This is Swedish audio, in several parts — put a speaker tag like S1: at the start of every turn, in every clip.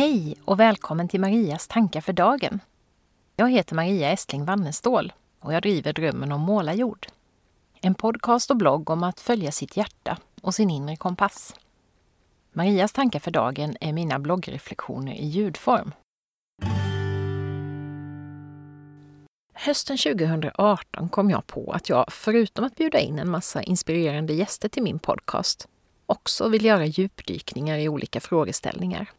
S1: Hej och välkommen till Marias tankar för dagen. Jag heter Maria Estling Wannestål och jag driver Drömmen om målarjord. En podcast och blogg om att följa sitt hjärta och sin inre kompass. Marias tankar för dagen är mina bloggreflektioner i ljudform. Hösten 2018 kom jag på att jag, förutom att bjuda in en massa inspirerande gäster till min podcast, också vill göra djupdykningar i olika frågeställningar.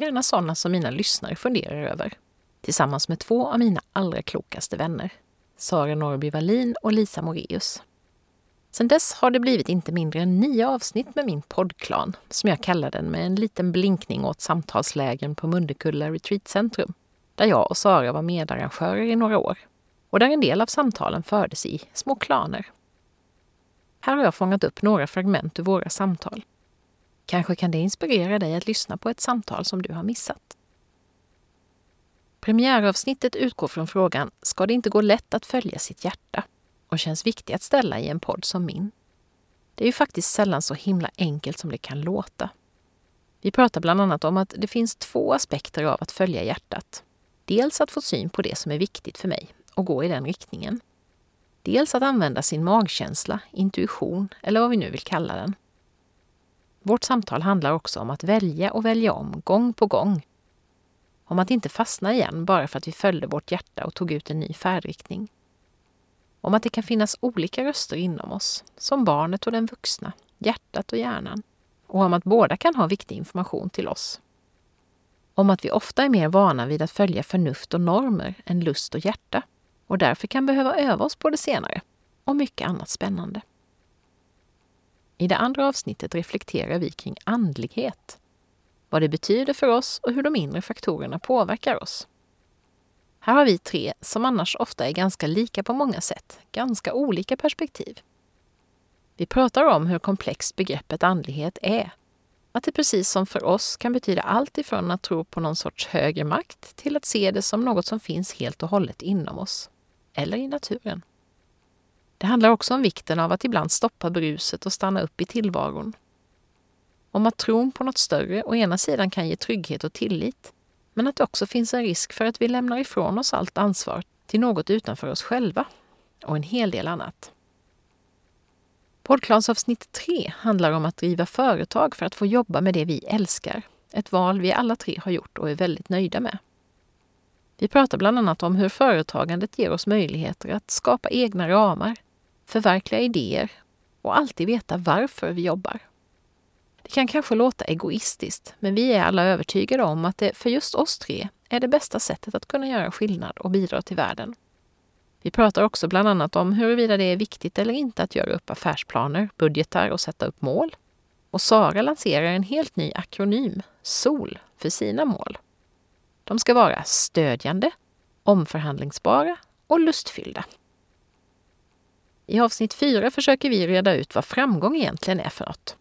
S1: Gärna sådana som mina lyssnare funderar över. Tillsammans med två av mina allra klokaste vänner. Sara Norby Wallin och Lisa Moreus. Sedan dess har det blivit inte mindre än nio avsnitt med min poddklan, som jag kallar den med en liten blinkning åt samtalslägen på Mundekulla Retreatcentrum, där jag och Sara var medarrangörer i några år och där en del av samtalen fördes i små klaner. Här har jag fångat upp några fragment ur våra samtal. Kanske kan det inspirera dig att lyssna på ett samtal som du har missat. Premiäravsnittet utgår från frågan Ska det inte gå lätt att följa sitt hjärta? och känns viktig att ställa i en podd som min. Det är ju faktiskt sällan så himla enkelt som det kan låta. Vi pratar bland annat om att det finns två aspekter av att följa hjärtat. Dels att få syn på det som är viktigt för mig och gå i den riktningen. Dels att använda sin magkänsla, intuition eller vad vi nu vill kalla den. Vårt samtal handlar också om att välja och välja om gång på gång. Om att inte fastna igen bara för att vi följde vårt hjärta och tog ut en ny färdriktning. Om att det kan finnas olika röster inom oss, som barnet och den vuxna, hjärtat och hjärnan. Och om att båda kan ha viktig information till oss. Om att vi ofta är mer vana vid att följa förnuft och normer än lust och hjärta och därför kan behöva öva oss på det senare. Och mycket annat spännande. I det andra avsnittet reflekterar vi kring andlighet. Vad det betyder för oss och hur de inre faktorerna påverkar oss. Här har vi tre, som annars ofta är ganska lika på många sätt, ganska olika perspektiv. Vi pratar om hur komplext begreppet andlighet är. Att det precis som för oss kan betyda allt ifrån att tro på någon sorts högre makt till att se det som något som finns helt och hållet inom oss. Eller i naturen. Det handlar också om vikten av att ibland stoppa bruset och stanna upp i tillvaron. Om att tron på något större å ena sidan kan ge trygghet och tillit, men att det också finns en risk för att vi lämnar ifrån oss allt ansvar till något utanför oss själva och en hel del annat. Poddklansavsnitt 3 handlar om att driva företag för att få jobba med det vi älskar. Ett val vi alla tre har gjort och är väldigt nöjda med. Vi pratar bland annat om hur företagandet ger oss möjligheter att skapa egna ramar, förverkliga idéer och alltid veta varför vi jobbar. Det kan kanske låta egoistiskt, men vi är alla övertygade om att det för just oss tre är det bästa sättet att kunna göra skillnad och bidra till världen. Vi pratar också bland annat om huruvida det är viktigt eller inte att göra upp affärsplaner, budgetar och sätta upp mål. Och Sara lanserar en helt ny akronym, SOL, för sina mål. De ska vara stödjande, omförhandlingsbara och lustfyllda. I avsnitt 4 försöker vi reda ut vad framgång egentligen är för något.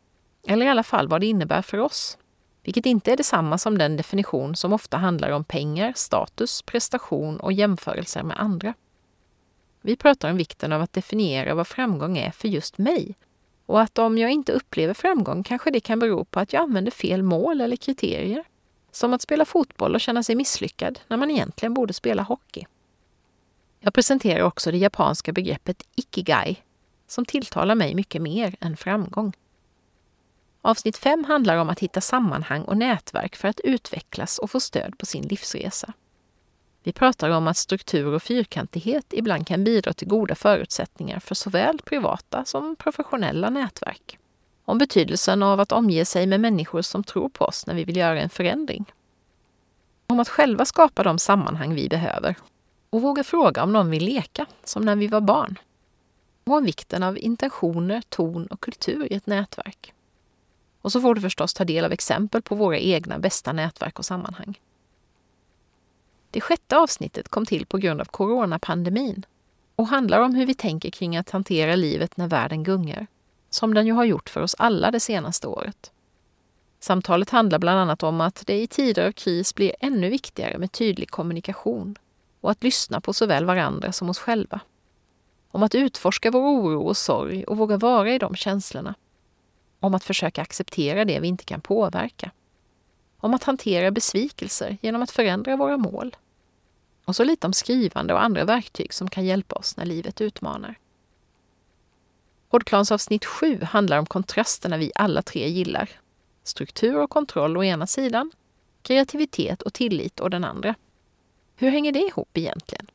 S1: Eller i alla fall vad det innebär för oss. Vilket inte är detsamma som den definition som ofta handlar om pengar, status, prestation och jämförelser med andra. Vi pratar om vikten av att definiera vad framgång är för just mig och att om jag inte upplever framgång kanske det kan bero på att jag använder fel mål eller kriterier. Som att spela fotboll och känna sig misslyckad när man egentligen borde spela hockey. Jag presenterar också det japanska begreppet ikigai som tilltalar mig mycket mer än framgång. Avsnitt 5 handlar om att hitta sammanhang och nätverk för att utvecklas och få stöd på sin livsresa. Vi pratar om att struktur och fyrkantighet ibland kan bidra till goda förutsättningar för såväl privata som professionella nätverk. Om betydelsen av att omge sig med människor som tror på oss när vi vill göra en förändring. Om att själva skapa de sammanhang vi behöver och våga fråga om någon vill leka, som när vi var barn. Och om vikten av intentioner, ton och kultur i ett nätverk. Och så får du förstås ta del av exempel på våra egna bästa nätverk och sammanhang. Det sjätte avsnittet kom till på grund av coronapandemin och handlar om hur vi tänker kring att hantera livet när världen gungar, som den ju har gjort för oss alla det senaste året. Samtalet handlar bland annat om att det i tider av kris blir ännu viktigare med tydlig kommunikation och att lyssna på såväl varandra som oss själva. Om att utforska vår oro och sorg och våga vara i de känslorna. Om att försöka acceptera det vi inte kan påverka. om att hantera besvikelser genom att förändra våra mål. Och så lite om skrivande och andra verktyg som kan hjälpa oss när livet utmanar. Hårdklansavsnitt 7 handlar om kontrasterna vi alla tre gillar. Struktur och kontroll å ena sidan, kreativitet och tillit å den andra. Hur hänger det ihop egentligen?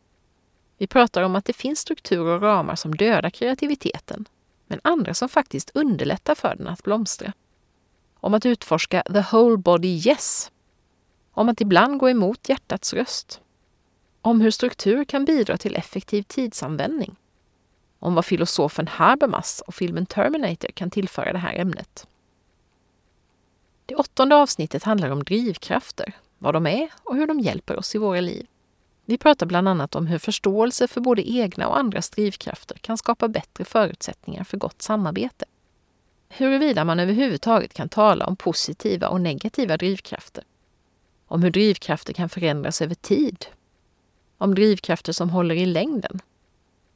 S1: Vi pratar om att det finns strukturer och ramar som dödar kreativiteten, men andra som faktiskt underlättar för den att blomstra. Om att utforska the whole body yes. Om att ibland gå emot hjärtats röst. Om hur struktur kan bidra till effektiv tidsanvändning. Om vad filosofen Habermas och filmen Terminator kan tillföra det här ämnet. Det åttonde avsnittet handlar om drivkrafter, vad de är och hur de hjälper oss i våra liv. Vi pratar bland annat om hur förståelse för både egna och andras drivkrafter kan skapa bättre förutsättningar för gott samarbete. Huruvida man överhuvudtaget kan tala om positiva och negativa drivkrafter. Om hur drivkrafter kan förändras över tid. Om drivkrafter som håller i längden.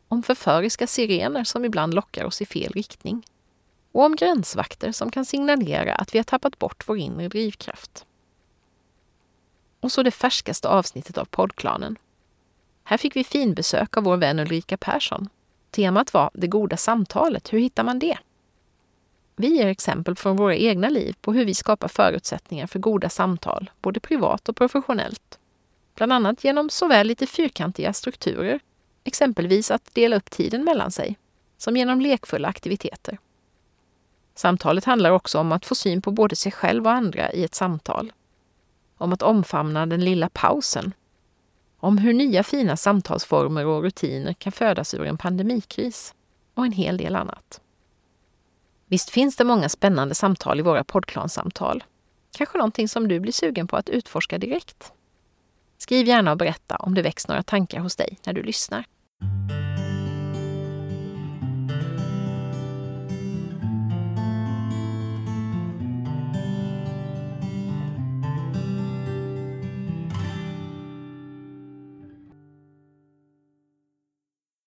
S1: Om förföriska sirener som ibland lockar oss i fel riktning. Och om gränsvakter som kan signalera att vi har tappat bort vår inre drivkraft. Och så det färskaste avsnittet av poddklanen. Här fick vi finbesök av vår vän Ulrika Persson. Temat var Det goda samtalet. Hur hittar man det? Vi ger exempel från våra egna liv på hur vi skapar förutsättningar för goda samtal, både privat och professionellt. Bland annat genom såväl lite fyrkantiga strukturer, exempelvis att dela upp tiden mellan sig, som genom lekfulla aktiviteter. Samtalet handlar också om att få syn på både sig själv och andra i ett samtal om att omfamna den lilla pausen, om hur nya fina samtalsformer och rutiner kan födas ur en pandemikris och en hel del annat. Visst finns det många spännande samtal i våra poddklansamtal. Kanske någonting som du blir sugen på att utforska direkt? Skriv gärna och berätta om det väcks några tankar hos dig när du lyssnar.